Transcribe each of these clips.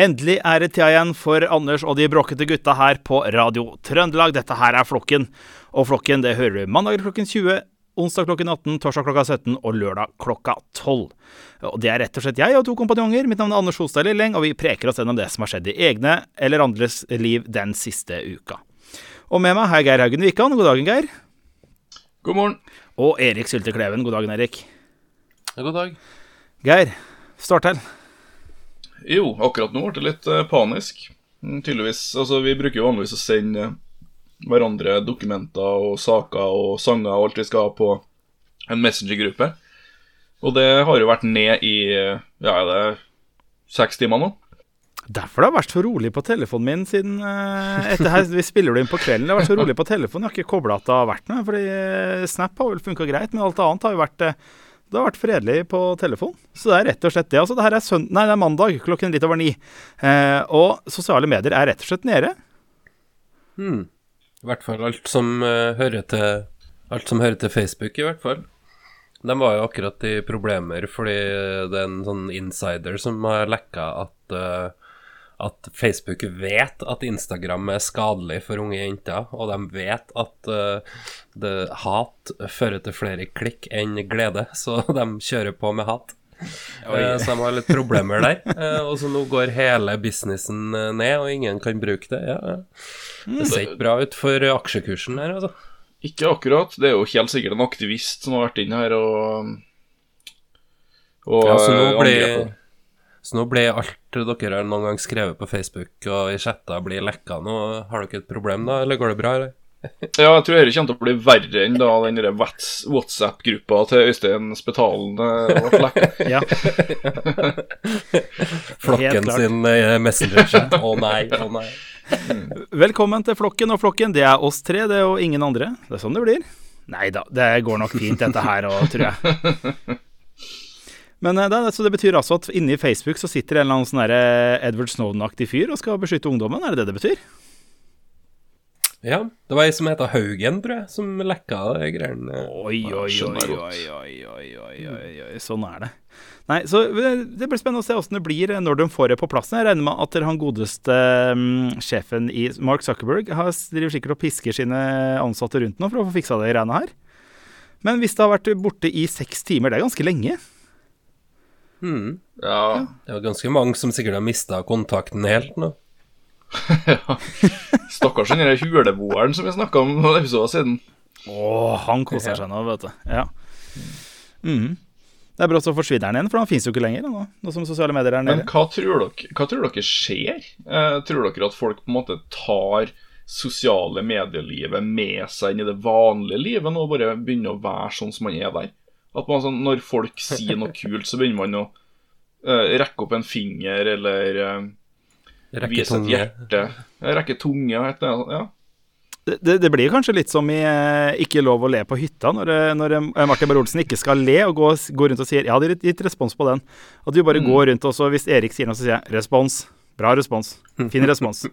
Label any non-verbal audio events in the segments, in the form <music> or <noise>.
Endelig er det tida igjen for Anders og de bråkete gutta her på Radio Trøndelag. Dette her er Flokken. Og Flokken det hører du mandag klokken 20, onsdag klokken 18, torsdag klokka 17 og lørdag klokka 12. Og Det er rett og slett jeg og to kompanjonger. Mitt navn er Anders Hostad Lilleng, og vi preker oss gjennom det som har skjedd i egne eller andres liv den siste uka. Og med meg har jeg Geir Haugen Wikan. God dagen, Geir. God morgen. Og Erik Sylte Kleven. God dagen, Erik. God dag. Geir, start til. Jo, akkurat nå ble det litt eh, panisk. Mm, Tydeligvis. Altså, vi bruker jo vanligvis å sende eh, hverandre dokumenter og saker og sanger og alt vi skal ha på en messengergruppe. Og det har jo vært ned i eh, ja, er det seks timer nå. Derfor det har vært så rolig på telefonen min siden etter her, Vi spiller det inn på kvelden. Det har vært så rolig på telefonen. Jeg har ikke kobla at det har vært noe. Fordi Snap har vel funka greit, men alt annet har jo vært det har vært fredelig på telefon. Så det er rett og slett det. Altså, det her er, sønd nei, det er mandag klokken litt over ni. Eh, og sosiale medier er rett og slett nede. Hmm. I hvert fall alt som uh, hører til Alt som hører til Facebook, i hvert fall. De var jo akkurat i problemer fordi det er en sånn insider som har lekka at eh, at Facebook vet at Instagram er skadelig for unge jenter, og de vet at uh, det, hat fører til flere klikk enn glede, <laughs> så de kjører på med hat. Uh, så de har litt problemer der. Uh, og så nå går hele businessen ned, og ingen kan bruke det. Ja, ja. Det ser ikke bra ut for aksjekursen her, altså. Ikke akkurat. Det er jo helt sikkert en aktivist som har vært inne her og Og Ja, så nå blir-. Så nå blir alt dere har noen gang skrevet på Facebook og i chatter blir lekka. Nå har dere et problem, da, eller går det bra, eller? Ja, jeg tror dette kommer til å bli verre enn da den WhatsApp-gruppa til Øystein Spetalen eh, ble lekka. <laughs> Ja. Flokken sin eh, messenger-chat. Å nei, å nei. Velkommen til Flokken, og Flokken det er oss tre, det og ingen andre. Det er sånn det blir. Nei da, det går nok fint dette her òg, tror jeg. <laughs> Men eh, det, så det betyr altså at inni Facebook så sitter en eller annen sånn eh, Edward Snowden-aktig fyr og skal beskytte ungdommen? Er det det det betyr? Ja, det var ei som heter Haugen, tror jeg, som lekka de greiene. Oi, oi, oi, oi, oi, oi, oi, oi, oi, sånn er det. Nei, så det det blir spennende å se åssen det blir når de får det på plass. Jeg regner med at han godeste mm, sjefen i Mark Zuckerberg har, driver sikkert og pisker sine ansatte rundt nå for å få fiksa det greiene her. Men hvis det har vært borte i seks timer, det er ganske lenge. Hmm. Ja. Det var ganske mange som sikkert har mista kontakten helt nå. <laughs> Stakkars den huleboeren som vi snakka om noen episoder siden. Å, han koser seg nå, vet du. Ja. Mm. Det er brått så forsvinner han igjen, for han fins jo ikke lenger nå, nå som sosiale medier er Men nede. hva tror dere, hva tror dere skjer? Eh, tror dere at folk på en måte tar sosiale medielivet med seg inn i det vanlige livet nå, og bare begynner å være sånn som man er der? At man, sånn, Når folk sier noe kult, så begynner man å uh, rekke opp en finger eller uh, vise et hjerte. Rekke tunge, heter det. Ja. Det, det, det blir kanskje litt som i eh, Ikke lov å le på hytta, når, eh, når Martin Beyer-Olsen ikke skal le og går, gå rundt og sier Jeg hadde gitt- gitt respons på den. At du bare går rundt og så hvis Erik sier noe, så sier jeg respons. Bra respons. Fin respons.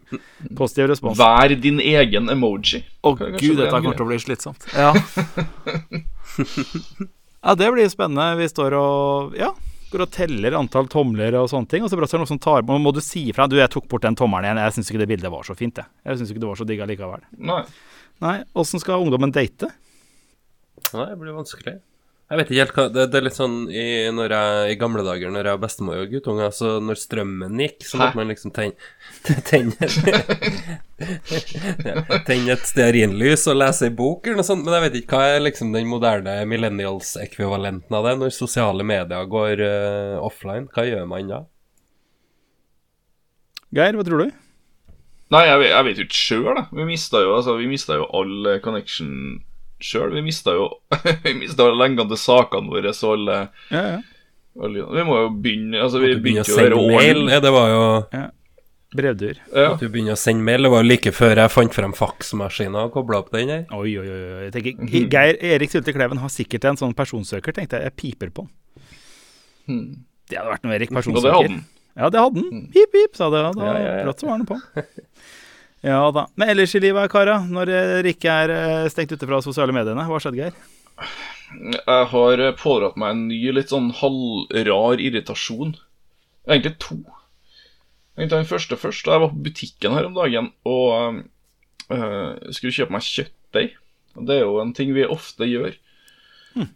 Positiv respons. Vær din egen emoji. Å gud, er dette kommer til å bli slitsomt. Ja. <laughs> <laughs> ja, det blir spennende. Vi står og ja, går og teller antall tomler og sånne ting. Og så brått er det noen som tar Nå må du si ifra. Du, jeg tok bort den tommelen igjen. Jeg syns ikke det bildet var så fint, jeg. Jeg syns ikke det var så digg allikevel. Nei. Nei, åssen skal ungdommen date? Nei, det blir vanskelig. Jeg vet ikke helt hva Det, det er litt sånn i, når jeg, i gamle dager når jeg var bestemor og guttunge, så når strømmen gikk, så måtte Hæ? man liksom tenne <laughs> Tenne <laughs> ten et stearinlys og lese ei bok eller noe sånt. Men jeg vet ikke hva er liksom den moderne millennials-ekvivalenten av det, når sosiale medier går uh, offline. Hva gjør man da? Geir, hva tror du? Nei, jeg, vet- jeg vet jo ikke sjøl, da. Vi mista jo, altså, jo all connection sjøl. Vi mista jo <laughs> Vi mista lengene til sakene våre, så alle, Ja, ja. alle Vi må jo begynne Altså, vi begynte jo å sende høre mail? Ja, det var jo Brevduer. Ja. At du begynner å sende mail. Det var jo like før jeg fant frem faksmaskina og kobla opp den her. Oi, oi, oi. Jeg tenker, Geir Erik Sylte Kleven har sikkert en sånn personsøker, tenkte jeg. Jeg piper på den. Hmm. Det hadde vært noe Erik Personsøker. Og det hadde han. Ja, det hadde den. Pip, pip, sa det. Da, Ja, ja, ja. Brått så var den på. <laughs> Ja da. Men ellers i livet, kara, når dere ikke er eh, stengt ute fra sosiale mediene, hva skjedde, Geir? Jeg har eh, pådratt meg en ny, litt sånn halvrar irritasjon. Egentlig to. Egentlig den første først. Jeg var på butikken her om dagen og øh, skulle kjøpe meg kjøttdeig. Det er jo en ting vi ofte gjør.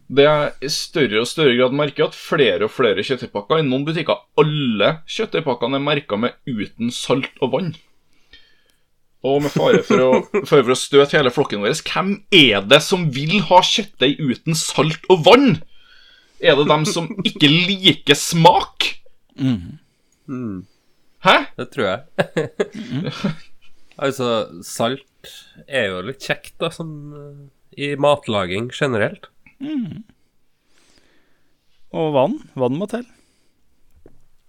Det er i større og større grad merker at flere og flere kjøttdeigpakker I noen butikker alle kjøttdeigpakkene er merka med 'uten salt og vann'. Og med fare for å, fare for å støte hele flokken vår, hvem er det som vil ha kjøttdeig uten salt og vann? Er det dem som ikke liker smak? Hæ? Det tror jeg. <laughs> altså, salt er jo litt kjekt, da, som eh, i matlaging generelt. Og vann. Vann må til.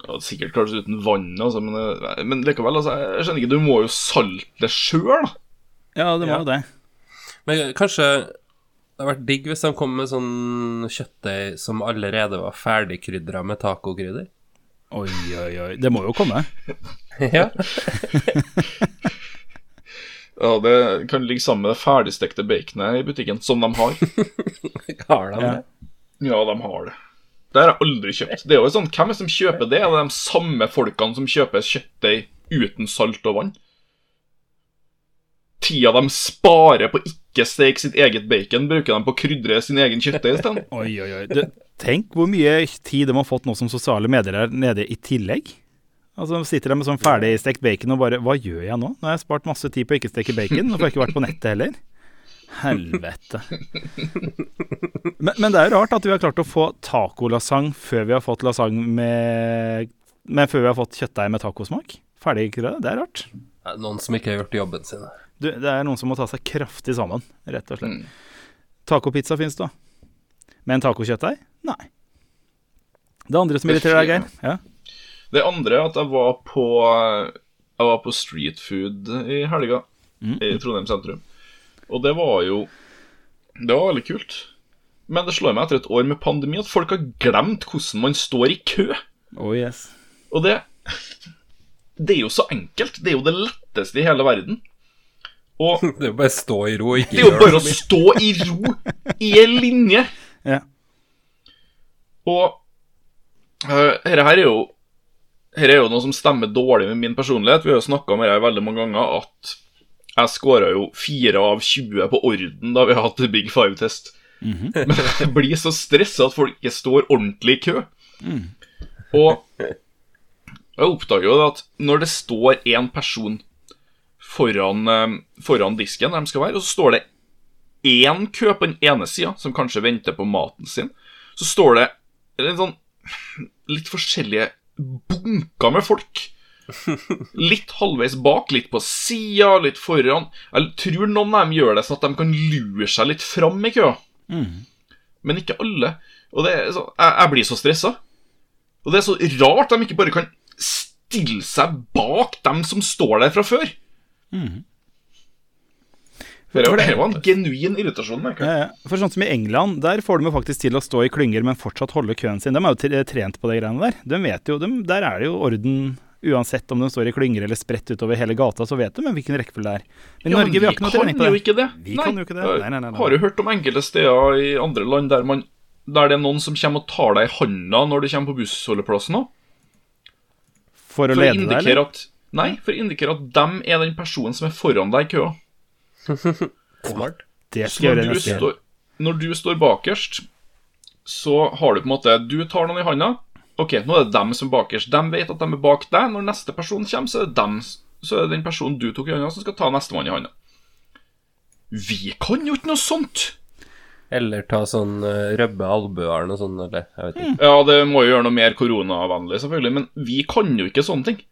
Ja, sikkert kanskje uten vann, altså, men, eh, men likevel, altså, jeg skjønner ikke, du må jo salte det sjøl, da. Ja, det må Ja. jo det. Men kanskje det hadde vært digg hvis de kom med sånn kjøttdeig som allerede var ferdigkrydra med tacokrydder. Oi, oi, oi. Det må jo komme. <laughs> ja. Ja, Det kan ligge sammen med det ferdigstekte baconet i butikken, som de har. <laughs> Har de Ja. det? Ja, de har det. Det har jeg aldri kjøpt. Det er jo sånn, Hvem er det som kjøper det? Er det de samme folkene som kjøper kjøttdeig uten salt og vann? Tida de sparer på ikke steke sitt eget bacon, bruker de på å krydre sin egen kjøttdeig isteden. Oi, oi, oi. Tenk hvor mye tid de har fått nå som sosiale medier er nede i tillegg. Altså Sitter de med sånn ferdigstekt bacon og bare Hva gjør jeg nå? Nå har jeg spart masse tid på å ikke steke bacon. Nå får jeg ikke vært på nettet heller. Helvete. Men, men det er jo rart at vi har klart å få tacolasagne før vi har fått lasagne med Men før vi har fått kjøttdeig med tacosmak. Ferdigkrydra. Det er rart. Det er Noen som ikke har gjort jobben sin. Du, det er noen som må ta seg kraftig sammen, rett og slett. Mm. Tacopizza fins da. Men tacokjøttdeig? Nei. Det andre som irriterer deg, Geir? Ja. Det andre er at jeg var på Jeg var på street food i helga i Trondheim sentrum. Og det var jo Det var veldig kult. Men det slår meg etter et år med pandemi at folk har glemt hvordan man står i kø. Oh yes. Og det Det er jo så enkelt. Det er jo det letteste i hele verden. Og <laughs> Det er jo bare å stå i ro og ikke det er jo gjøre bare å stå i ro i en linje. <laughs> Ja. Og uh, her er jo Dette er jo noe som stemmer dårlig med min personlighet. Vi har jo snakka om dette veldig mange ganger, at jeg skåra jo 4 av 20 på orden da vi har hatt Big Five-test. <laughs> Men jeg blir så stressa at folk ikke står ordentlig i kø. Og jeg oppdager jo at når det står én person foran, eh, foran disken der de skal være, og så står det én kø på den ene sida, som kanskje venter på maten sin, så står det en sånn litt forskjellige bunker med folk. <laughs> Litt halvveis bak, litt på sida, litt foran. Jeg tror noen av dem gjør det sånn at de kan lure seg litt fram i køa. Men ikke alle. Og det så, jeg, jeg blir så stressa. Og det er så rart de ikke bare kan stille seg bak dem som står der fra før. For det, For det- det var en genuin irritasjon. Ja. For sånn som i England, der får de jo faktisk til å stå i klynger, men fortsatt holde køen sin. De er jo trent på de greiene der. De vet jo, de, Der er det jo orden uansett om de står i klynger eller spredt utover hele gata, så vet de hvilken rekkefølge det er. Men i Ja, Norge vi har ikke noe trening på det. ikke det. Vi kan jo ikke det. Nei, nei, nei, nei. Har jo hørt om enkelte steder i andre land der, man, der det er noen som kommer og tar deg i handa når du kommer på bussholdeplassen òg. For å For lede deg, eller? at Nei, for å indikere at dem er den personen som er foran deg i køa. <laughs> Smart. Det skal jeg når gjøre du, neste står, når du står bakerst, så har du på en måte Du tar noen i handa. Ok, nå er det dem som er bakerst. De vet at de er bak deg. Når neste person kommer, så er det dem Så er det den personen du tok i hånda, som skal ta nestemann i hånda. Vi kan jo ikke noe sånt! Eller ta sånn uh, røbbe albuer og sånn, eller jeg vet ikke. Ja, det må jo gjøre noe mer koronavennlig, selvfølgelig, men vi kan jo ikke sånne ting.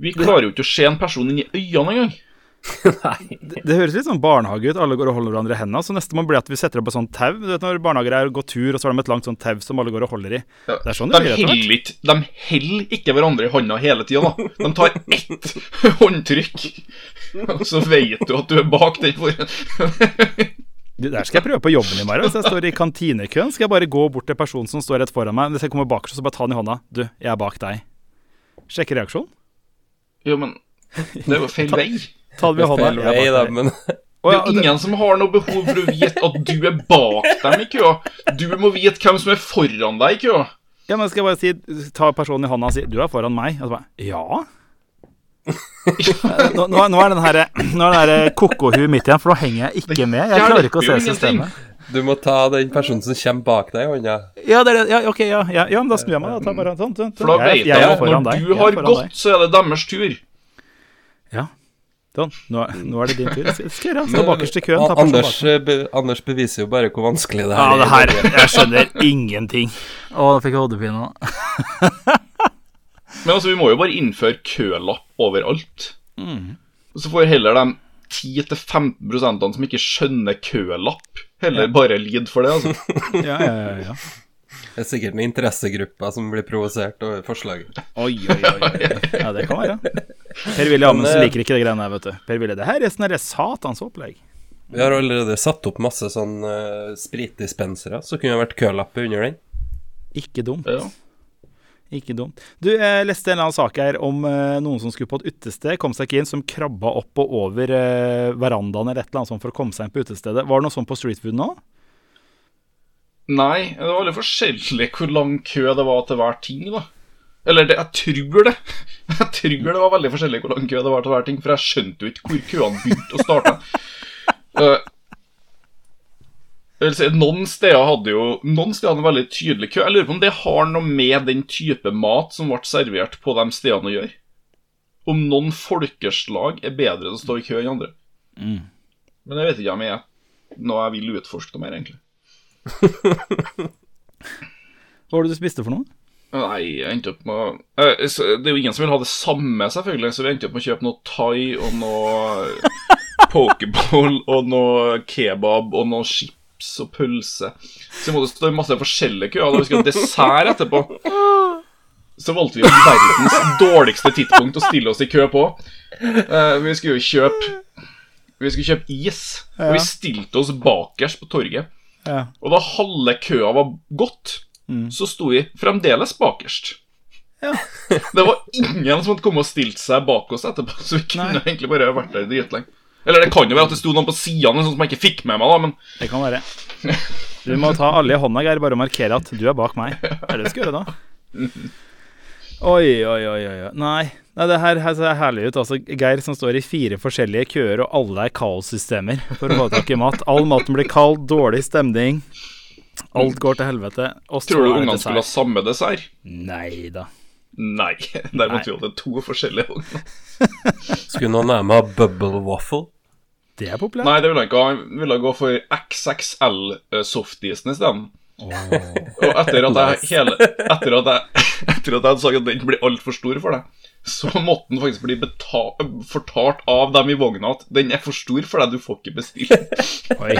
Vi klarer jo ikke å se en person inn i øynene engang. <laughs> Nei. Det, det høres litt sånn barnehage ut. Alle går og holder hverandre i hendene. Så neste må bli at vi setter opp et sånt tau. Du vet når barnehager er og går tur, og så har de et langt sånt tau som alle går og holder i. Ja, Det er sånn det de blir heller ikke, de heller ikke hverandre i hånda hele tida. De tar ett <laughs> håndtrykk, og så vet du at du er bak den foran. <laughs> Det der skal jeg prøve på jobben i morgen. Hvis jeg står i kantinekøen, skal jeg bare gå bort til personen som står rett foran meg. Hvis jeg kommer bakerst, så bare ta den i hånda. Du, jeg er bak deg. Sjekke reaksjonen. Jo, men det er jo feil vei. Ta det med hånda. Feil vei, er da, men Det er jo ingen som har noe behov for å vite at du er bak dem i køa. Du må vite hvem som er foran deg i køa. ja, men skal jeg bare si, ta personen i hånda og si 'du er foran meg'? Og så bare Ja? Nå, nå, nå er den her, nå er den her koko-huet mitt igjen, for nå henger jeg ikke med. Jeg klarer ikke å se systemet. Du må ta den personen som kommer bak deg i hånda. Ja, det er, det. ja, ok, ja, ja, ja, men da snur jeg meg. Da. Bare, sånn, sånn, For da Jeg- vet jeg jeg er at når du har gått, deg. så er det deres tur. Ja. Sånn, nå, nå er det din tur. Skal jeg? Stå bakerst i køen. Ta Anders, eh, be, Anders beviser jo bare hvor vanskelig det Ja, er. det her Jeg skjønner ingenting. Å, da fikk jeg hodepine. <laughs> Men altså, vi må jo bare innføre kølapp overalt. Mm. Så får heller de 10-15% som ikke skjønner kølapp, heller bare lide for det, altså. <laughs> Ja, ja, ja, ja. Det er sikkert noen interessegrupper som blir provosert over forslaget. Oi, oi, oi. oi. Ja, det kan være. Per-Willy Amundsen eh, liker ikke det greiene der, vet du. Per-Willy, det her er sånn satans opplegg. Vi har allerede satt opp masse sånn uh, spritdispensere, så kunne det vært kølappe under den. Ikke dumt. Ja. Ikke dumt. Du, jeg leste en eller annen sak her om uh, noen som skulle på et utested, kom seg ikke inn, som krabba opp og over uh, verandaen eller et eller annet sånt for å komme seg inn på utestedet. Var det noe sånt på Street Food nå? Nei, det var veldig forskjellig hvor lang kø det var til hver ting, da. Eller det, jeg tror det. <laughs> Jeg tror det var veldig forskjellig hvor lang kø det var til hver ting, for jeg skjønte jo ikke hvor køene begynte å starte. <laughs> Uh, si, noen steder hadde jo Noen steder hadde en veldig tydelig kø. Jeg lurer på om det har noe med den type mat som ble servert på de stedene å gjøre. Om noen folkeslag er bedre til å stå i kø enn andre. Men jeg vet ikke om jeg er noe jeg vil utforske noe mer, egentlig. <laughs> Hva var det du spiste for noe? Nei, jeg endte opp med å eh, Det er jo ingen som vil ha det samme, selvfølgelig, så vi endte opp med å kjøpe noe thai og noe <laughs> pokeball og noe kebab og noe chips og pølse. Så vi måtte stå i masse forskjellige køer. Da vi skulle ha dessert etterpå, så valgte vi verdens dårligste tidspunkt å stille oss i kø på. Eh, vi skulle jo kjøpe Vi skulle kjøpe is, og vi stilte oss bakerst på torget. Ja. Og da halve køa var gått, så sto vi fremdeles bakerst. Ja. <laughs> Det var ingen som hadde kommet og stilt seg bak oss etterpå, <laughs> så vi kunne egentlig bare vært der dritlenge. Eller det kan jo være at det sto noen på sidene sånn som jeg ikke fikk med meg, da, men Det kan være. Du må ta alle i hånda, Geir, bare markere at du er bak meg. <laughs> Det er det du skal gjøre da. Oi, oi, oi. oi. Nei, Nei det her, her ser herlig ut. Altså, Geir som står i fire forskjellige køer, og alle er kaossystemer for å få tak i mat. All maten blir kald, dårlig stemning. Alt går til helvete. Tror du ungene skulle ha samme dessert? Nei da. <laughs> Nei. Der måtte vi ha to forskjellige ungene. <laughs> Skulle noen nærme ha bubble waffle? Det er populært. Nei, det ville han ikke ha. Han ville gå for XXL-softisen isteden. Og etter at jeg hele Etter at jeg, <laughs> etter at jeg hadde sagt at den blir altfor stor for deg, så måtte den faktisk bli fortalt av dem i vogna at den er for stor for deg, du får ikke bestilt. Oi.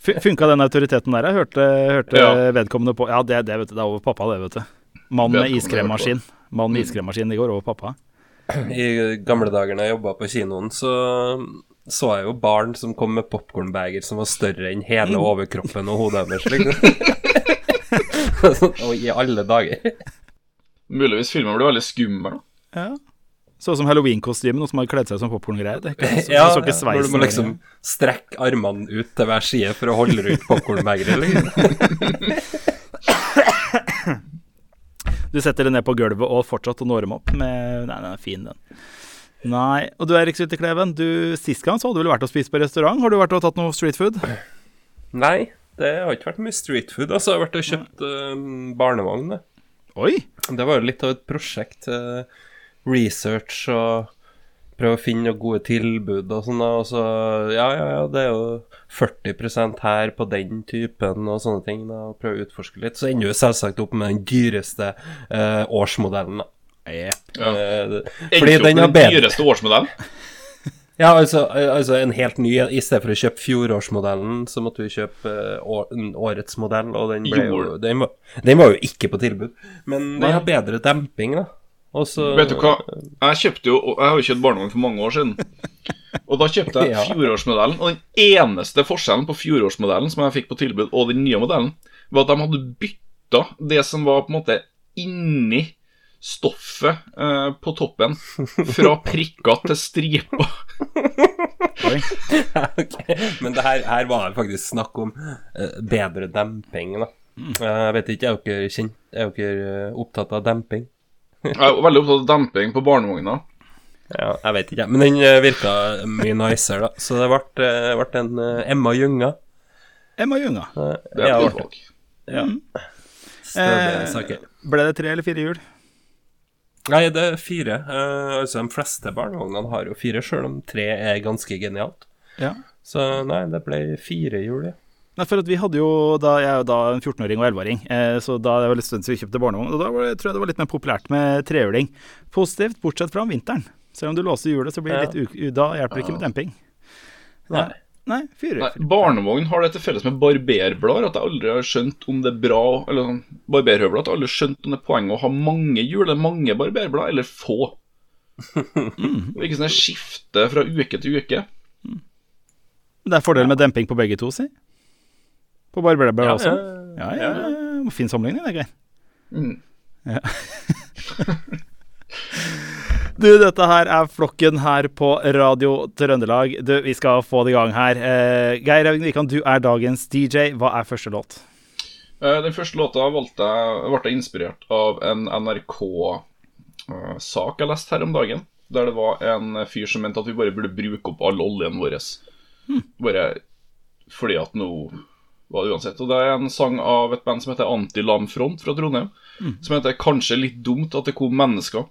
Fun- Funka den autoriteten der? Jeg hørte, hørte Ja. vedkommende på Ja, det, det, vet du, det er over pappa, det, vet du. Mann med iskremmaskin. Mann med iskremmaskin, i går over pappa. I gamle dager da jeg jobba på kinoen, så så jeg jo barn som kom med popkornbager som var større enn hele overkroppen og hodet deres. Liksom. <laughs> <laughs> og i alle dager. Muligvis filmen blir veldig skummel. da. Ja. Sånn som halloween-kostyme, noen som har kledd seg som popkorngreier. Det, er ikke- <laughs> så, Ja, så ikke når du må liksom strekke armene ut til hver side for å holde rundt popkornbegeret, Liksom. <laughs> Du setter det ned på gulvet og fortsatt og når dem opp med Nei, den er fin, den. Nei. Og du Erik Suttekleven, du sist gang så hadde du vel vært og spist på restaurant? Har du vært og tatt noe street food? Nei, det har ikke vært mye street food. Altså, jeg har vært og kjøpt uh, barnevogn. det. Oi! Det var jo litt av et prosjekt. eh, research og prøve å finne noen gode tilbud og sånn. Og så ja, ja, ja, det er jo 40% her på den typen og sånne ting. da, og Prøve å utforske litt. Så ender du selvsagt opp med den dyreste eh, årsmodellen. da. Yep. Ja. Eh, fordi den med bedre. den dyreste årsmodellen. Ja, altså, altså en helt ny I stedet for å kjøpe fjorårsmodellen, så måtte vi kjøpe eh, år, årets modell, og den, jo, den, var, den var jo ikke på tilbud. Men den har bedre demping, da. Også, Vet du hva? Jeg kjøpte jo Jeg har jo kjøpt barnevogn for mange år siden. <laughs> Og da kjøpte jeg fjorårsmodellen. Og den eneste forskjellen på fjorårsmodellen som jeg fikk på tilbud, og den nye modellen, var at de hadde bytta det som var på en måte inni stoffet eh, på toppen, fra prikker til striper. <laughs> okay. Men det her, her var det faktisk snakk om eh, bedre demping, da. Eh, Jeg vet ikke, er dere kjent Er dere eh, opptatt av demping? Jeg er veldig opptatt av demping på barnevogna. Ja, jeg vet ikke, men den eh, virka mye nicer, da. Så det ble, ble en Emma Junga. Emma Junga. Det er ja, et ble- valg. ja. Mm. Eh. Ble det tre eller fire hjul? Nei, det er fire. Uh, altså, de fleste barnevognene har jo fire, sjøl om tre er ganske genialt. Ja. Så nei, det ble fire hjul, ja. Nei, for at vi hadde jo da, Jeg er jo da en 14-åring og 11-åring, eh, så da det var litt stund siden vi kjøpte barnevogn. Og da var jeg tror jeg det var litt mer populært med trehjuling. Positivt, bortsett fra om vinteren. Selv om du låser hjulet, så blir det litt u da hjelper det ikke med demping. Nei. Nei, fire. Nei, Barnevogn har det til felles med barberblader at jeg aldri har skjønt om det er bra Eller sånn, barberhøvler at jeg aldri har skjønt om det er poeng å ha mange hjul, eller mange barberblader, eller få. Og ikke sånn skifte fra uke til uke. Det er fordel med demping på begge to, si. På barberblad også. Ja, Ja, ja, ja. Fin sammenligning, det, er greit. Mm. <laughs> <laughs> Du, dette her er flokken her på Radio Trøndelag. Du, vi skal få det i gang her. Uh, Geir Haugen Wikan, du er dagens DJ. Hva er første låt? Uh, Den første låta valgte jeg, ble jeg inspirert av en NRK-sak jeg leste her om dagen. Der det var en fyr som mente at vi bare burde bruke opp all oljen vår. Bare fordi at nå var det uansett. Og det er en sang av et band som heter Anti-Lam Front fra Trondheim. Som heter 'Kanskje litt dumt at det kom mennesker'.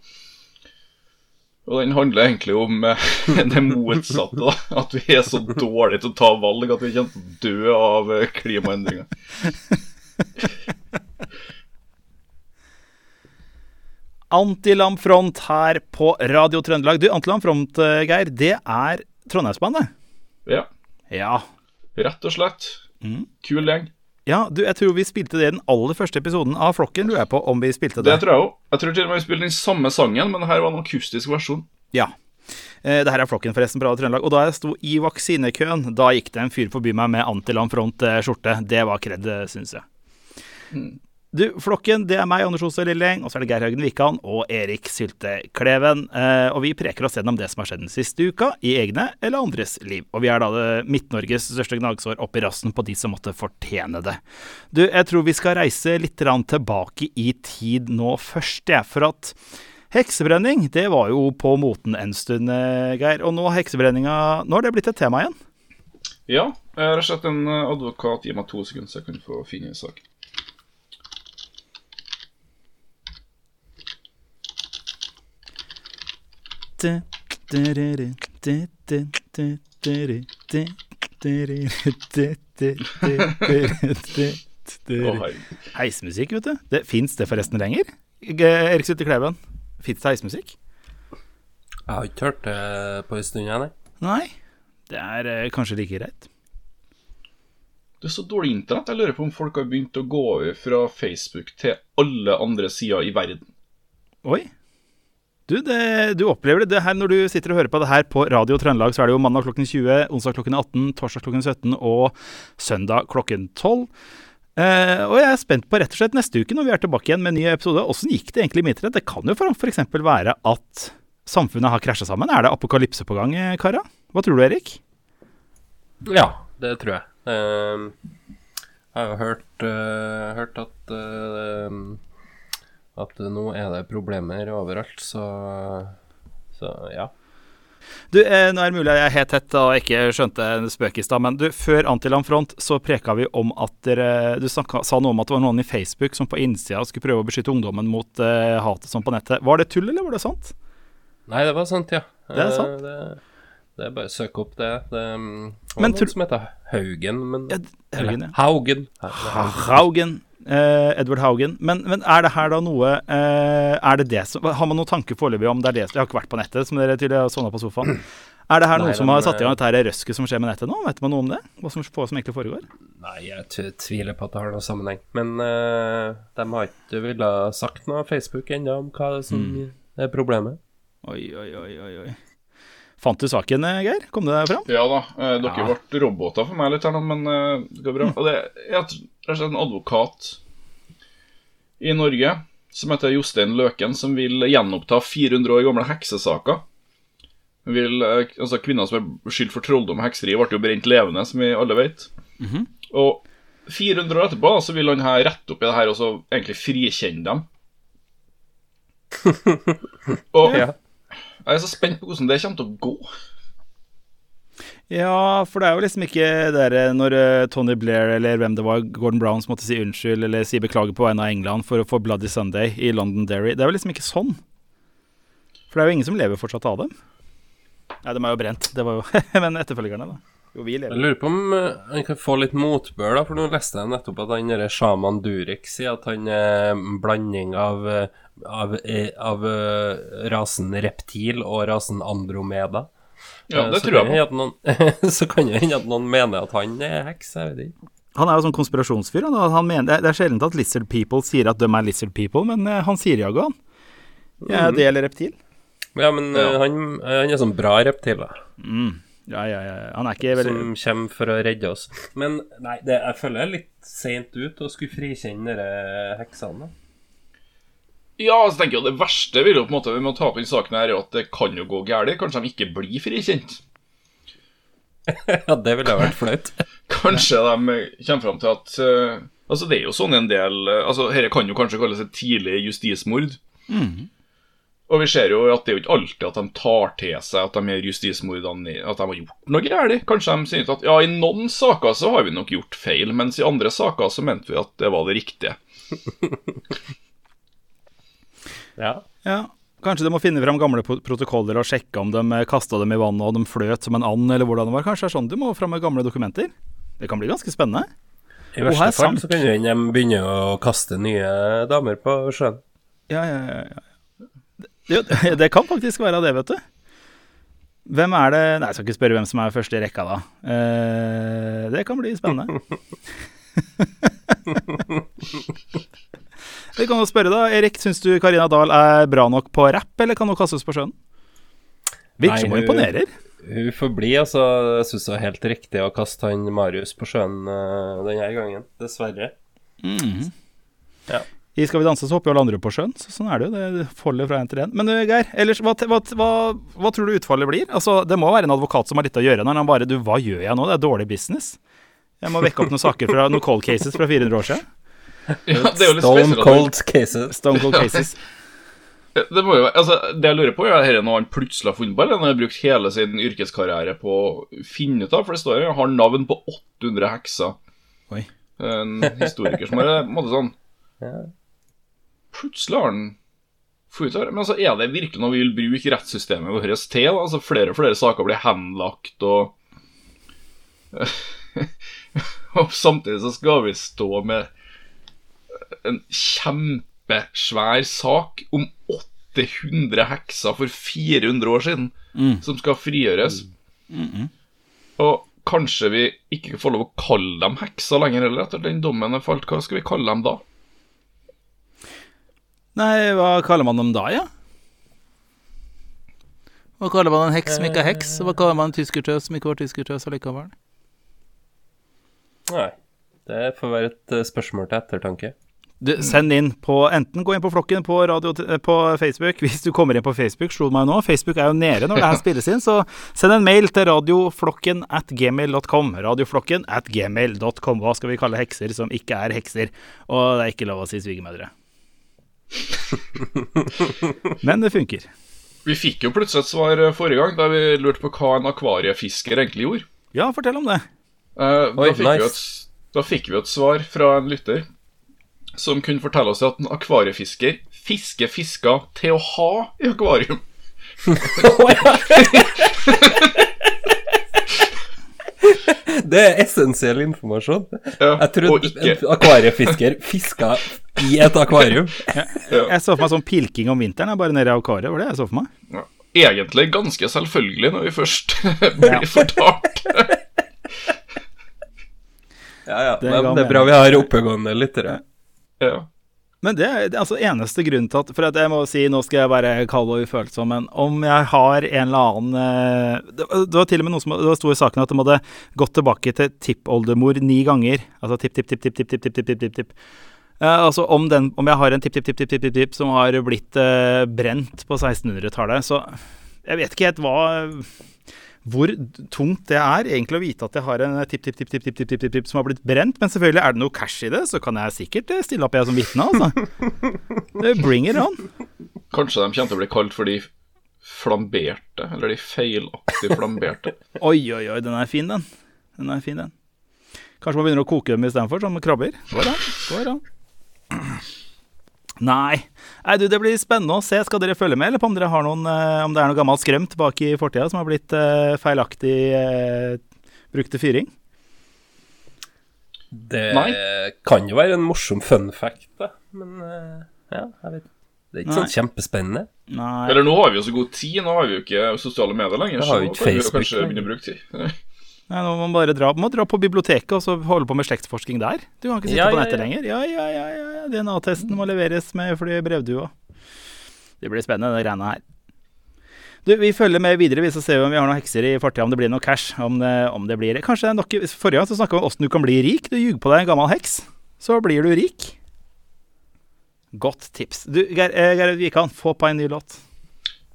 Og den handler egentlig om eh, <laughs> det motsatte. At vi er så dårlige til å ta valg at vi kommer til å dø av eh, klimaendringer. <laughs> Antilam Front her på Radio Trøndelag. Du, Antilam Front, eh, Geir, det er Trondheimsbandet. Ja, Ja. rett og slett. Kul gjeng. Ja, du, jeg tror vi spilte det i den aller første episoden av Flokken, lurer jeg på om vi spilte Det det. tror jeg òg. Jeg tror til og med vi spilte den samme sangen, men her var en akustisk versjon. Ja. Eh, Det her er Flokken forresten Radio Trøndelag. Og da jeg sto i vaksinekøen, da gikk det en fyr forbi meg med Antilam Front-skjorte. Det var kred, syns jeg. Du, Flokken, det er meg, Anders Ose Lilleng, og så er det Geir Haugen Wikan og Erik Sylte Kleven. Eh, og vi preker oss gjennom det som har skjedd den siste uka, i egne eller andres liv. Og vi er da det Midt-Norges største gnagsår opp i rassen på de som måtte fortjene det. Du, jeg tror vi skal reise litt tilbake i tid nå først, jeg. For at heksebrenning, det var jo på moten en stund, eh, Geir. Og nå har heksebrenninga Nå har det blitt et tema igjen. Ja, jeg har slett en eh, advokat gir meg to sekunder, så jeg kan få finne saken. Å, herregud. Heismusikk, vet du. Det Fins det forresten lenger? Erik Sutte Kleven, fins det heismusikk? Jeg har ikke hørt det på en stund, jeg, nei. Nei. Det er eh, kanskje like greit. Det er så dårlig internett. Jeg lurer på om folk har begynt å gå over fra Facebook til alle andre sider i verden. Oi. Du, det, du opplever det, det her når du sitter og hører på det her på Radio Trøndelag, så er det jo mandag klokken 20, onsdag klokken 18, torsdag klokken 17 og søndag klokken 12. Eh, og jeg er spent på rett og slett neste uke når vi er tilbake igjen med en ny episode. Åssen gikk det egentlig i midtret? Det kan jo f.eks. være at samfunnet har krasja sammen. Er det apokalypse på gang, eh, kara? Hva tror du, Erik? Ja, det tror jeg. Uh, jeg har jo hørt, uh, hørt at eh, At nå er det problemer overalt, så Så ja. Du, eh, nå er det mulig jeg er helt tett og ikke skjønte en spøk i stad, men du, før Antilandfront så preka vi om at dere Du snakka, sa noe om at det var noen i Facebook som på innsida skulle prøve å beskytte ungdommen mot eh, hatet som på nettet. Var det tull, eller var det sant? Nei, det var sant, ja. Det er Eh, sant. Det, det er bare å søke opp det. Det um, var Men noen som heter Haugen, men Ja, Haugen, ja. Haugen. Haugen. Eh, Edward Haugen. Men, men er det her da noe eh, Er det det som Har man noen tanke foreløpig om det er det Jeg har ikke vært på nettet, som dere tydelig har sovna på sofaen. <clears throat> Er det her noe som har satt i gang eh, dette røsket som skjer med nettet nå? Vet man noe om det? Hva som, hva som egentlig foregår? Nei, jeg tviler på at det har noen sammenheng. Men uh, de har ikke villet sagt noe Facebook ennå om hva som Mm. er problemet. Oi, oi, oi, oi, oi. Fant du saken, eh, Geir? Kom det fram? Ja da, eh, dere Ja. ble roboter for meg litt her nå, men eh, det går bra. Og det er rett og slett en advokat i Norge som heter Jostein Løken, som vil gjenoppta 400 år gamle heksesaker. Vil, eh, altså Kvinner som er skyldt for trolldom og hekseri, ble jo brent levende, som vi alle vet. Og 400 år etterpå så vil han her rette opp i det her og så egentlig frikjenne dem. <laughs> Og Ja. Jeg er så spent på hvordan det kommer til å gå. Ja, for det er jo liksom ikke det når eh, Tony Blair eller hvem det var, Gordon Brown, som måtte si unnskyld eller si beklager på vegne av England for å få Bloody Sunday i London Derry. Det er jo liksom ikke sånn. For det er jo ingen som lever fortsatt av dem. Nei, de er jo brent. Det var jo <laughs> Men etterfølgerne, da. Jo, vi Jeg lurer på om eh, han kan få litt motbør, da, for nå leste jeg nettopp at han derre sjaman Durek sier at han er en blanding av, eh, av, eh, av rasen reptil og rasen andromeda. Ja, det så tror jeg på. noen- <laughs> så kan det hende at noen mener at han er heks, jeg vet ikke. Han er jo sånn konspirasjonsfyr. Han, han mener, det er- sjelden at lizard people sier at de er lizard people, men han sier jaggu han. Ja, det gjelder reptil. Ja, men Ja. Han, han er sånn bra reptil, da. Ja, ja, ja. Han er ikke veldig Som kommer for å redde oss. Men nei, det, jeg føler jeg er litt seint ut å skulle frikjenne disse heksene. da. Ja, så tenker jeg Det verste vil jo på en måte vi må ta opp i saken her, er at det kan jo gå galt. Kanskje de ikke blir frikjent. <laughs> Ja, det ville vært flaut. <laughs> Kanskje de kommer fram til at uh, Altså, det er jo sånn en del uh, Altså, Dette kan jo kanskje kalles et tidlig justismord. Og vi ser jo at det er jo ikke alltid at de tar til seg at de her justismordene At de har gjort noe galt. Kanskje de sier at ja, i noen saker så har vi nok gjort feil, mens i andre saker så mente vi at det var det riktige. <laughs> Ja. Ja, Kanskje de må finne fram gamle protokoller og sjekke om de kasta dem i vannet og de fløt som en and, eller hvordan det var. Kanskje det er sånn du må fram med gamle dokumenter? Det kan bli ganske spennende. I verste er fall sant. så kan jo de begynne å kaste nye damer på sjøen. Ja, ja, ja. ja. Det, <laughs> det kan faktisk være det, vet du. Hvem er det Nei, jeg skal ikke spørre hvem som er første i rekka, da. Eh, det kan bli spennende. <laughs> Vi kan jo spørre, da. Erik, syns du Karina Dahl er bra nok på rapp, eller kan hun kastes på sjøen? Virker som hun imponerer. Hun får bli, altså. Jeg syns det var helt riktig å kaste han Marius på sjøen uh, denne gangen. Dessverre. Ja. I Skal vi danse så hopper jo alle andre på sjøen, så sånn er det jo. Det folder fra en til en. Men Geir, ellers, hva, hva, hva, hva tror du utfallet blir? Altså, Det må være en advokat som har litt å gjøre når han bare Du, hva gjør jeg nå? Det er dårlig business. Jeg må vekke opp noen saker fra noen cold cases fra 400 år siden. <laughs> Ja, det er jo litt Stone cold cases. Stone cold <laughs> cases. Det, må jo, være- altså, det jeg lurer på, er dette noe han plutselig har funnet på, eller han har brukt hele sin yrkeskarriere på å finne ut av? For det står jo han har navn på 800 hekser. Oi. En historiker som har på en måte sånn Ja. Plutselig har han. Men altså, er det virkelig noe vi vil bruke rettssystemet vårt til? Altså, flere og flere saker blir henlagt, og <laughs> Og samtidig så skal vi stå med en kjempesvær sak om 800 hekser for 400 år siden som skal frigjøres. Og kanskje vi ikke får lov å kalle dem hekser lenger heller etter den dommen er falt. Hva skal vi kalle dem da? Nei, hva kaller man dem da, ja? Hva kaller man en heks som ikke er heks? Hva kaller man en tyskertøs som ikke var tyskertøs allikevel? Nei. Det får være et eh, spørsmål til ettertanke. Du, send inn på Enten gå inn på Flokken på, radio, eh, på Facebook. <laughs> Hvis du kommer inn på Facebook, slo det meg nå. Facebook er jo nede når det her spilles inn, så send en mail til radioflokken at gmail.com. Radioflokken at gmail.com. Hva skal vi kalle hekser som ikke er hekser? Og det er ikke lov å si svigermødre. <laughs> Men det funker. Vi fikk jo plutselig et svar eh, forrige gang da vi lurte på hva en akvariefisker egentlig gjorde. Ja, fortell om det. Eh, Oi, da, fikk vi nice. et, da fikk vi et svar fra en lytter som kunne fortelle oss at en akvariefisker fisker fisker til å ha i akvarium. <laughs> <laughs> Det er essensiell informasjon. Ja, Jeg og trodde ikke en akvariefisker fiska i et akvarium. Jeg så for meg sånn pilking om vinteren, jeg bare nede i akvariet. Var det jeg så for meg? ja, Egentlig ganske selvfølgelig når vi først <laughs> blir fortalt. Ja, ja. Det Men det er bra vi har oppegående lyttere. Ja. Men det er er altså eneste grunn til at For at jeg må si, nå skal jeg være kald og ufølsom, men om jeg har en eller annen eh, Det, var til og med noe som Det sto i saken at de hadde gått tilbake til tippoldemor ni ganger. Altså tipp, tipp, tipp, tipp, tipp, tipp, tipp, tipp, tipp. Eh, altså om, den, om jeg har en tipp, tipp, tipp, tipp, tipp, tipp, tipp som har blitt uh, brent på 1600-tallet, så jeg vet ikke helt hva hvor tungt det er egentlig å vite at jeg har en tipp-tipp-tipp som har blitt brent. Men selvfølgelig er det noe cash i det, så kan jeg sikkert eh, stille opp jeg som vitne, altså. Bring it on. Kanskje de kommer til å bli kalt for de flamberte, eller de feilaktig flamberte. <laughs> oi, oi, oi, den er fin, den. Den er fin, den. Kanskje man begynner å koke dem istedenfor, som krabber. Går an. Går an. Nei. Nei, du, Det blir spennende å se. Skal dere følge med, eller på om, dere har noen, eh, om det er noe gammelt skrømt bak i fortida som har blitt eh, feilaktig eh, brukt til fyring? Det Nei. kan jo være en morsom fun fact, da. Men ja, jeg vet Det er ikke Nei. sånn kjempespennende. Nei. Eller nå har vi jo så god tid, nå har vi jo ikke sosiale medier lenger. Da har Så vi ikke Facebook. vi kanskje begynne å bruke tid. Nei, nå må man bare dra, må dra på biblioteket og så holde på med slektsforskning der. Du kan ikke sitte Ja, på nettet ja. lenger. Ja, ja, ja, ja, ja. DNA-testen må leveres med fly brevdua. Det blir spennende, det greiene her. Du, Vi følger med videre vi ser se om vi har noen hekser i fortida, om det blir noe cash. Om det, om det blir Kanskje nok, Forrige gang så snakka vi om åssen du kan bli rik. Du ljuger på deg en gammel heks, så blir du rik. Godt tips. Du, Ger eh, Gerhard Wikan, få på en ny låt.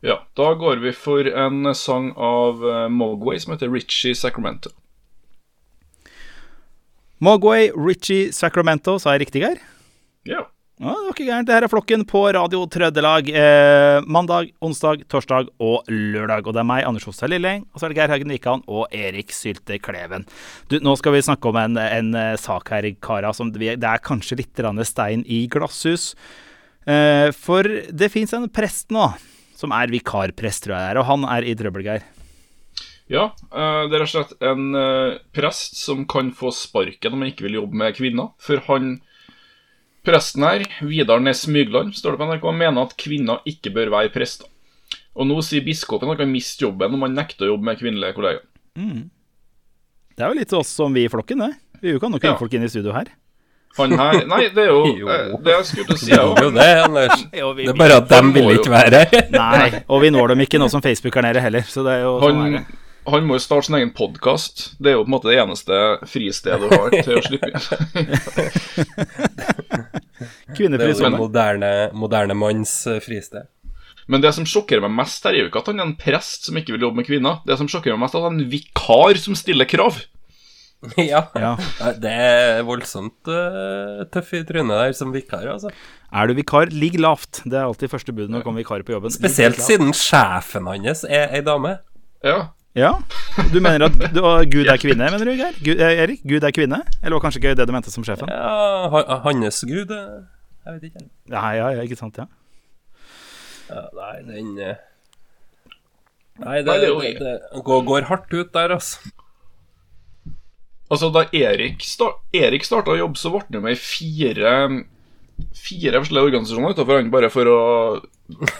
Ja, da går vi for en sang av Mogway som heter Richie Sacramento. Mogway, Richie, Sacramento, sa jeg riktig, Geir? Ja. Ja, det var ikke gærent. Det her er flokken på Radio Trøndelag. Eh, mandag, onsdag, torsdag og lørdag. Og det er meg, Anders Hostad Lilleng, og så er det Geir Haugen Wikan og Erik Sylte Kleven. Du, nå skal vi snakke om en, en eh, sak her, kara, som vi, det er kanskje litt stein i glasshus. Eh, for det fins en prest nå, som er vikarprest, tror jeg det er, og han er i trøbbel, Geir. Ja, eh, det er rett og slett en eh, prest som kan få sparken om han ikke vil jobbe med kvinner. For han presten her, Vidar Næss Mygland, står det på NRK, mener at kvinner ikke bør være prester. Og nå sier biskopen at han kan miste jobben om han nekter å jobbe med kvinnelige kollegaer. Det er jo litt oss som vi i flokken, det. Vi kan jo Ja. folk inn i studio her. Han her <laughs> Nei, det er jo Jo. eh, det jeg skulle til å si. Det jo det, Anders. <laughs> Jo, vi- Det er bare at de Han må vil jo- ikke være her. <laughs> Nei, og vi når dem ikke nå som Facebook er nede heller, så det er jo sånn er Han, det. han må jo starte sin egen podkast. Det er jo på en måte det eneste fristedet du har til å slippe inn. Det er jo en moderne, moderne manns eh, fristed. Men det som sjokkerer meg mest, her er jo ikke at han er en prest som ikke vil jobbe med kvinner. Det som sjokkerer meg mest, er at han er en vikar som stiller krav. <laughs> ja. Ja. Det er voldsomt uh, tøff i trynet der som vikar, altså. Er du vikar, ligg lavt. Det er alltid første bud når det kommer vikar på jobben. Spesielt siden sjefen hans er ei dame. Ja. Ja. Du mener at du, og Gud er kvinne, mener du, Geir? Gud, eh, Erik? Gud er kvinne? Eller var kanskje ikke det du mente som sjefen? Ja, hans gud eh, Jeg vet ikke. Ja, ja, ja ikke sant, ja. Ja, nei, den Nei, det, Nei, det, det går, går hardt ut der, altså. Altså, da Erik, sta Erik starta å jobbe, så ble han med i fire Fire forskjellige organisasjoner utenfor han, bare for å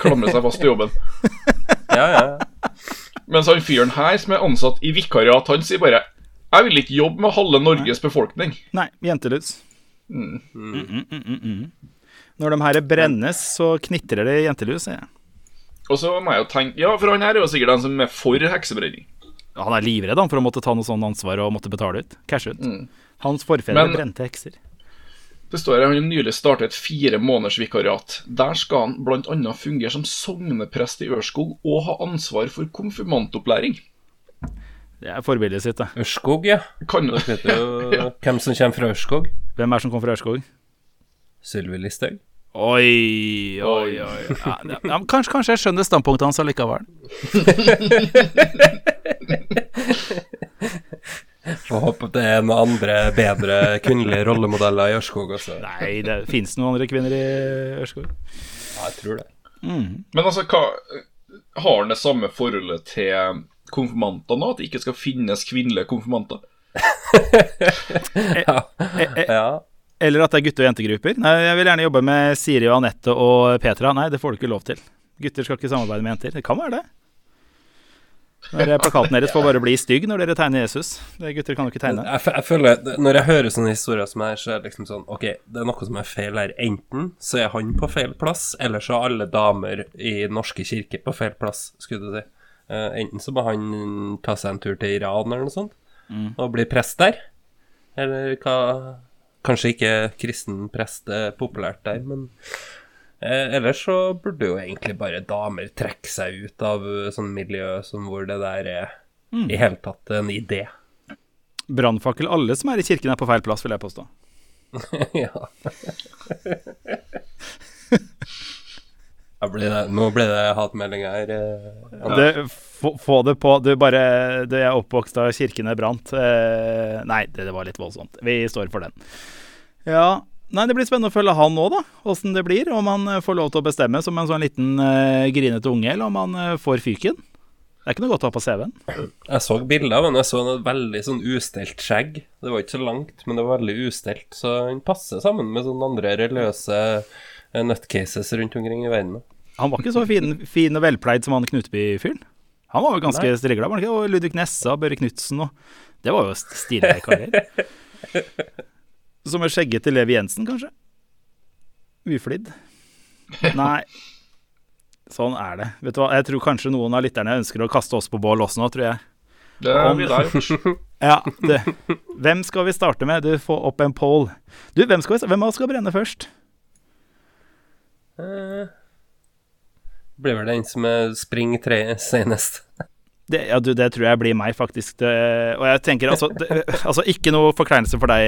klamre seg fast i jobben. <laughs> Ja, ja. Mens han fyren her, som er ansatt i vikariat, han sier bare Jeg vil ikke jobbe med halve Norges befolkning. Nei, jentelus. Mm. Mm, mm, mm, mm. Når de her brennes, så knitrer det i jentelus, sier jeg. Og så må jeg jo tenke Ja, for han her er jo sikkert den som er for heksebrenning. Han er livredd han, for å måtte ta noe sånn ansvar og måtte betale ut. Cash ut. Mm. Hans forfedre Men- brente hekser. Det står her, Han har nylig startet et fire måneders vikariat. Der skal han bl.a. fungere som sogneprest i Ørskog og ha ansvar for konfirmantopplæring. Det er forbildet sitt, det. Ørskog, ja. Kan du vet jo <laughs> hvem som kommer fra Ørskog. Hvem er som kommer fra Ørskog? Sylvi Listhaug. Oi, oi, oi. Ja, det- ja, kanskje, kanskje jeg skjønner standpunktet hans allikevel. <laughs> Får håpe det er noen andre bedre kvinnelige rollemodeller i Ørskog også. Nei, det fins noen andre kvinner i Ørskog. Ja, jeg tror det. Men altså, hva Har han det samme forholdet til konfirmanter nå? At det ikke skal finnes kvinnelige konfirmanter? <laughs> <laughs> Ja. ja. Eller at det er gutte- og jentegrupper. Nei, jeg vil gjerne jobbe med Siri og Anette og Petra. Nei, det får du ikke lov til. Gutter skal ikke samarbeide med jenter. Det kan være det. Når plakaten deres får bare bli stygg når dere tegner Jesus. Det gutter kan jo ikke tegne. Jeg, jeg føler, Når jeg hører sånne historier som her, så er det liksom sånn Ok, det er noe som er feil her. Enten så er han på feil plass, eller så er alle damer i norske kirker på feil plass, skulle du si. Uh, enten så må han ta seg en tur til Iran eller noe sånt, og bli prest der. Eller hva Kanskje ikke kristen prest er populært der, men eh, ellers så burde jo egentlig bare damer trekke seg ut av eh, sånn miljø som hvor det der er i hele tatt en idé. Brannfakkel. Alle som er i kirken, er på feil plass, vil jeg påstå. <laughs> ja. <laughs> Ble det, nå ble det hatmeldinger her. Ja. Du, få, få det på. Du bare Du er oppvokst da kirkene brant. Eh, nei, det, det var litt voldsomt. Vi står for den. Ja Nei, det blir spennende å følge han nå, da. Åssen det blir. Om han eh, får lov til å bestemme som en sånn liten eh, grinete unge, eller om han eh, får fyken. Det er ikke noe godt å ha på CV-en. Jeg så bilder av han. Jeg så et veldig sånn ustelt skjegg. Det var ikke så langt, men det var veldig ustelt. Så han passer sammen med sånne andre religiøse eh, nutcases rundt omkring i verden. Han var ikke så fin, fin og velpleid som han Knutby-fyren. Han var jo ganske strigla, var han ikke? Og Ludvig Nessa og Børre Knutsen og Det var jo stilige karer. Som en skjeggete Levi Jensen, kanskje? Uflidd? Nei. Sånn er det. Vet du hva, Jeg tror kanskje noen av lytterne ønsker å kaste oss på bål også nå, tror jeg. Det er vi der. <laughs> Ja, det. Hvem skal vi starte med? Du får opp en poll. Du, hvem, skal vi, hvem av oss skal brenne først? Eh, blir vel den som er spring tre senest. Det, ja, du, det tror jeg blir meg, faktisk. Det, og jeg tenker altså, det, altså Ikke noe forkleinelse for deg,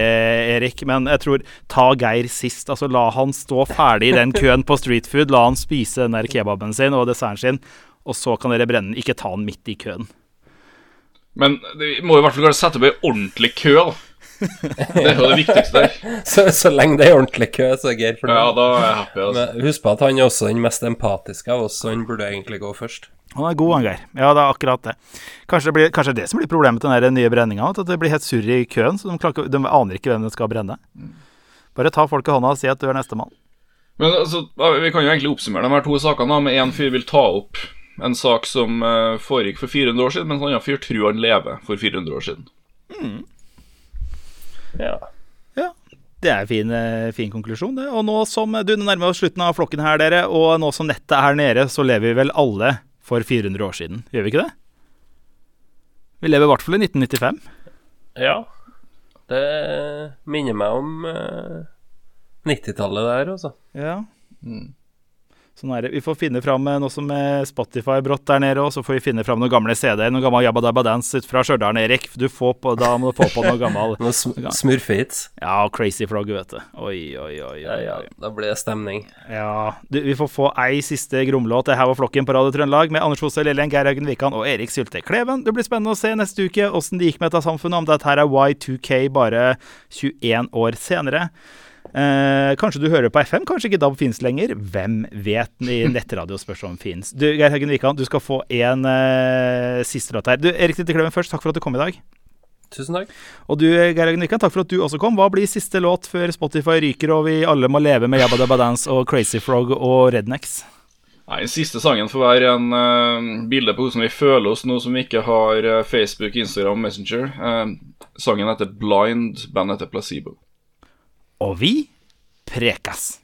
Erik, men jeg tror ta Geir sist. Altså La han stå ferdig i den køen på street food. La han spise den der kebaben sin og desserten sin, og så kan dere brenne den. Ikke ta den midt i køen. Men vi må i hvert fall sette opp ei ordentlig kø, da. Det er jo det viktigste der. <laughs> Så, så lenge det er ordentlig kø, så er Geir fornøyd. Ja, da er jeg happy. Altså. Men husk på at han er også den mest empatiske av oss, så han burde egentlig gå først. Han er god, han Geir. Ja, det er akkurat det. Kanskje det blir kanskje det som blir problemet til den nye brenninga. At det blir helt surr i køen, så de, klarer, de aner ikke hvem de skal brenne. Bare ta folk i hånda og si at du er nestemann. Men altså, vi kan jo egentlig oppsummere de her to sakene da, med én fyr vil ta opp en sak som eh, foregikk for 400 år siden, mens en annen fyr tror han lever for 400 år siden. Ja. Ja, det er en fin, eh, fin konklusjon, det. Og nå som du nærmer oss slutten av flokken her, dere, og nå som nettet er nede, så lever vi vel alle for 400 år siden. Gjør vi ikke det? Vi lever i hvert fall i 1995. ja. Det minner meg om eh, 90-tallet der, altså. Ja. Sånn er det. Vi får finne fram eh, noe som er Spotify brått der nede, og så får vi finne fram noen gamle CD-er. Noe gammel Jabba Dabba Dance ut fra Stjørdal, Erik. Du får på, da må du få på noe gammel <laughs> Noe sm smurfehits? Ja, Crazy Frog, vet du. Oi, oi, oi. oi, Ja, ja, da blir det stemning. Ja, du, Vi får få ei siste gromlåt. Det her var Flokken på Radio Trøndelag med Anders Hose, Lillian, Geir Haugen Wikan og Erik Sylte Kleven. Det blir spennende å se neste uke åssen det gikk med dette samfunnet, om dette her er Y2K bare 21 år senere. Eh, kanskje du hører på FM, kanskje ikke DAB finnes lenger. Hvem vet? I <laughs> nettradio spørs om finnes. Du, Geir Haugen Wikan, du skal få en eh, siste låt her. Du, Erik Titte Kleven først, takk for at du kom i dag. Tusen takk. Og du, Geir Haugen Wikan, takk for at du også kom. Hva blir siste låt før Spotify ryker og vi alle må leve med Jabba Dabba Dance og Crazy Frog og Rednecks? Nei, siste sangen får være en uh, bilde på hvordan vi føler oss nå som vi ikke har uh, Facebook, Instagram, Messenger. Uh, sangen heter Blind, bandet heter Placebo. Og vi prekas.